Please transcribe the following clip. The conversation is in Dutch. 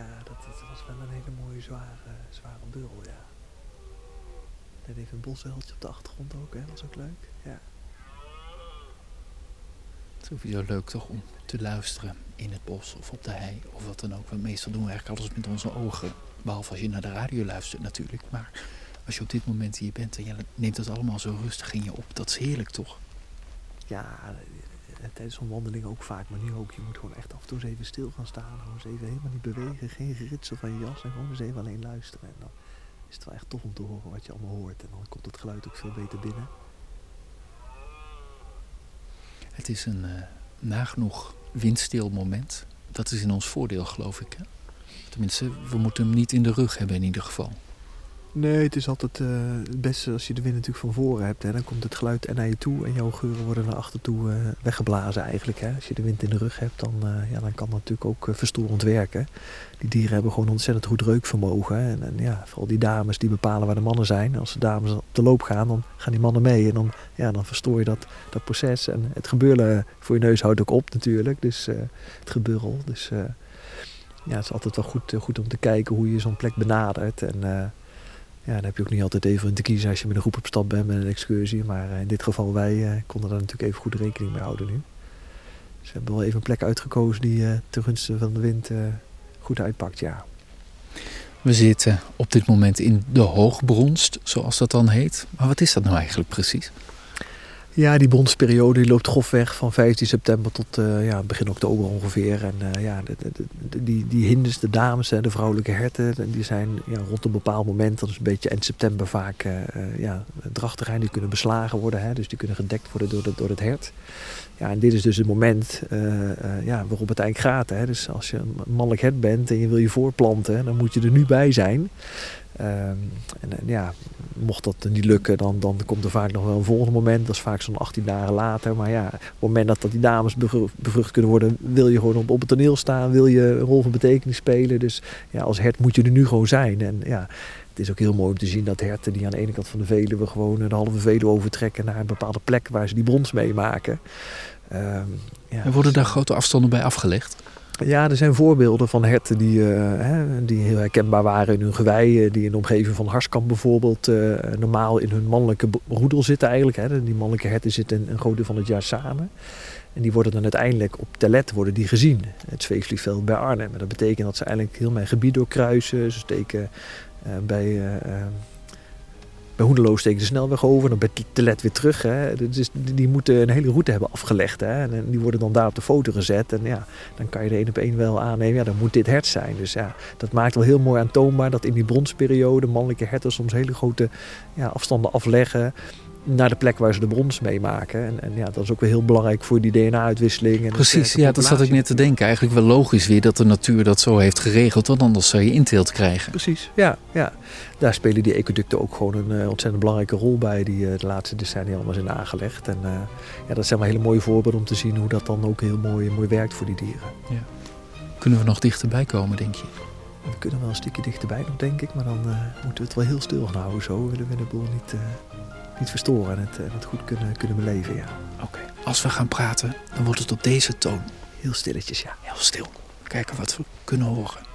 het was wel een hele mooie zware, zware burrel, ja. Net even een bosveldje op de achtergrond ook, hè. Was ook leuk, ja. Het is sowieso leuk toch om te luisteren in het bos of op de hei of wat dan ook. Want meestal doen we eigenlijk alles met onze ogen. Behalve als je naar de radio luistert natuurlijk. Maar als je op dit moment hier bent en je neemt het allemaal zo rustig in je op. Dat is heerlijk toch? Ja, tijdens zo'n wandeling ook vaak, maar nu ook. Je moet gewoon echt af en toe eens even stil gaan staan. Gewoon eens even helemaal niet bewegen. Geen geritsel van je jas en gewoon eens even alleen luisteren. En dan is het wel echt tof om te horen wat je allemaal hoort. En dan komt het geluid ook veel beter binnen. Het is een uh, nagenoeg windstil moment. Dat is in ons voordeel, geloof ik. Hè? Tenminste, we moeten hem niet in de rug hebben in ieder geval. Nee, het is altijd uh, het beste als je de wind natuurlijk van voren hebt. Hè. Dan komt het geluid naar je toe en jouw geuren worden naar achter toe uh, weggeblazen eigenlijk. Hè. Als je de wind in de rug hebt, dan, uh, ja, dan kan dat natuurlijk ook verstorend werken. Die dieren hebben gewoon ontzettend goed reukvermogen. En, en, ja, vooral die dames die bepalen waar de mannen zijn. Als de dames op de loop gaan, dan gaan die mannen mee. En dan, ja, dan verstoor je dat, dat proces. En het gebeuren voor je neus houdt ook op natuurlijk. Dus het geburrel. Dus ja, het is altijd wel goed, goed om te kijken hoe je zo'n plek benadert. En ja, dan heb je ook niet altijd even te kiezen als je met een groep op stap bent met een excursie. Maar in dit geval, wij uh, konden daar natuurlijk even goed rekening mee houden nu. Dus we hebben wel even een plek uitgekozen die uh, ten gunste van de wind goed uitpakt, ja. We zitten op dit moment in de hoogbronst, zoals dat dan heet. Maar wat is dat nou eigenlijk precies? Ja, die bondsperiode loopt grofweg van 15 september tot uh, ja, begin oktober ongeveer. En uh, ja, de, die, die hinders, de dames, de vrouwelijke herten, die zijn ja, rond een bepaald moment, dat is een beetje eind september vaak, uh, ja, Die kunnen beslagen worden, hè, dus die kunnen gedekt worden door, door het hert. Ja, en dit is dus het moment ja, waarop het eigenlijk gaat. Hè. Dus als je een mannelijk hert bent en je wil je voorplanten, dan moet je er nu bij zijn. Um, en, en, ja, mocht dat niet lukken, dan, dan komt er vaak nog wel een volgend moment. Dat is vaak zo'n 18 dagen later. Maar ja, op het moment dat, die dames bevrucht kunnen worden, wil je gewoon op, het toneel staan. Wil je een rol van betekenis spelen. Dus ja, als hert moet je er nu gewoon zijn. En ja, het is ook heel mooi om te zien dat herten die aan de ene kant van de Veluwe gewoon de halve Veluwe overtrekken naar een bepaalde plek waar ze die brons meemaken. Um, ja, en worden daar grote afstanden bij afgelegd? Ja, er zijn voorbeelden van herten die, uh, hè, die heel herkenbaar waren in hun gewei. Die in de omgeving van Harskamp bijvoorbeeld uh, normaal in hun mannelijke roedel zitten eigenlijk. Hè. Die mannelijke herten zitten een groot deel van het jaar samen. En die worden dan uiteindelijk op Telet worden die gezien. Het zweefvliegveld bij Arnhem. Dat betekent dat ze eigenlijk heel mijn gebied doorkruisen. Ze steken uh, bij bij Hoenderloo steken de snelweg over, dan bij Telet weer terug. Hè. Dus die moeten een hele route hebben afgelegd. Hè. En die worden dan daar op de foto gezet. En ja, dan kan je er één op één wel aannemen, ja, dan moet dit hert zijn. Dus ja, dat maakt wel heel mooi aantoonbaar dat in die bronsperiode mannelijke herten soms hele grote ja, afstanden afleggen naar de plek waar ze de brons meemaken. En, en ja, dat is ook wel heel belangrijk voor die DNA-uitwisseling. Precies, ja, dat zat ik net te denken. Eigenlijk wel logisch weer dat de natuur dat zo heeft geregeld, want anders zou je inteelt krijgen. Precies, ja. ja. Daar spelen die ecoducten ook gewoon een uh, ontzettend belangrijke rol bij, die uh, de laatste decennia allemaal zijn aangelegd. En uh, ja, dat zijn maar hele mooie voorbeelden om te zien hoe dat dan ook heel mooi, mooi werkt voor die dieren. Ja. Kunnen we nog dichterbij komen, denk je? We kunnen wel een stukje dichterbij nog, denk ik. Maar dan moeten we het wel heel stil gaan houden. Zo willen we de boel niet niet verstoren en eh, het, goed kunnen, kunnen beleven. Ja. Oké, als we gaan praten, dan wordt het op deze toon. Heel stilletjes, ja. Heel stil. Kijken wat we kunnen horen.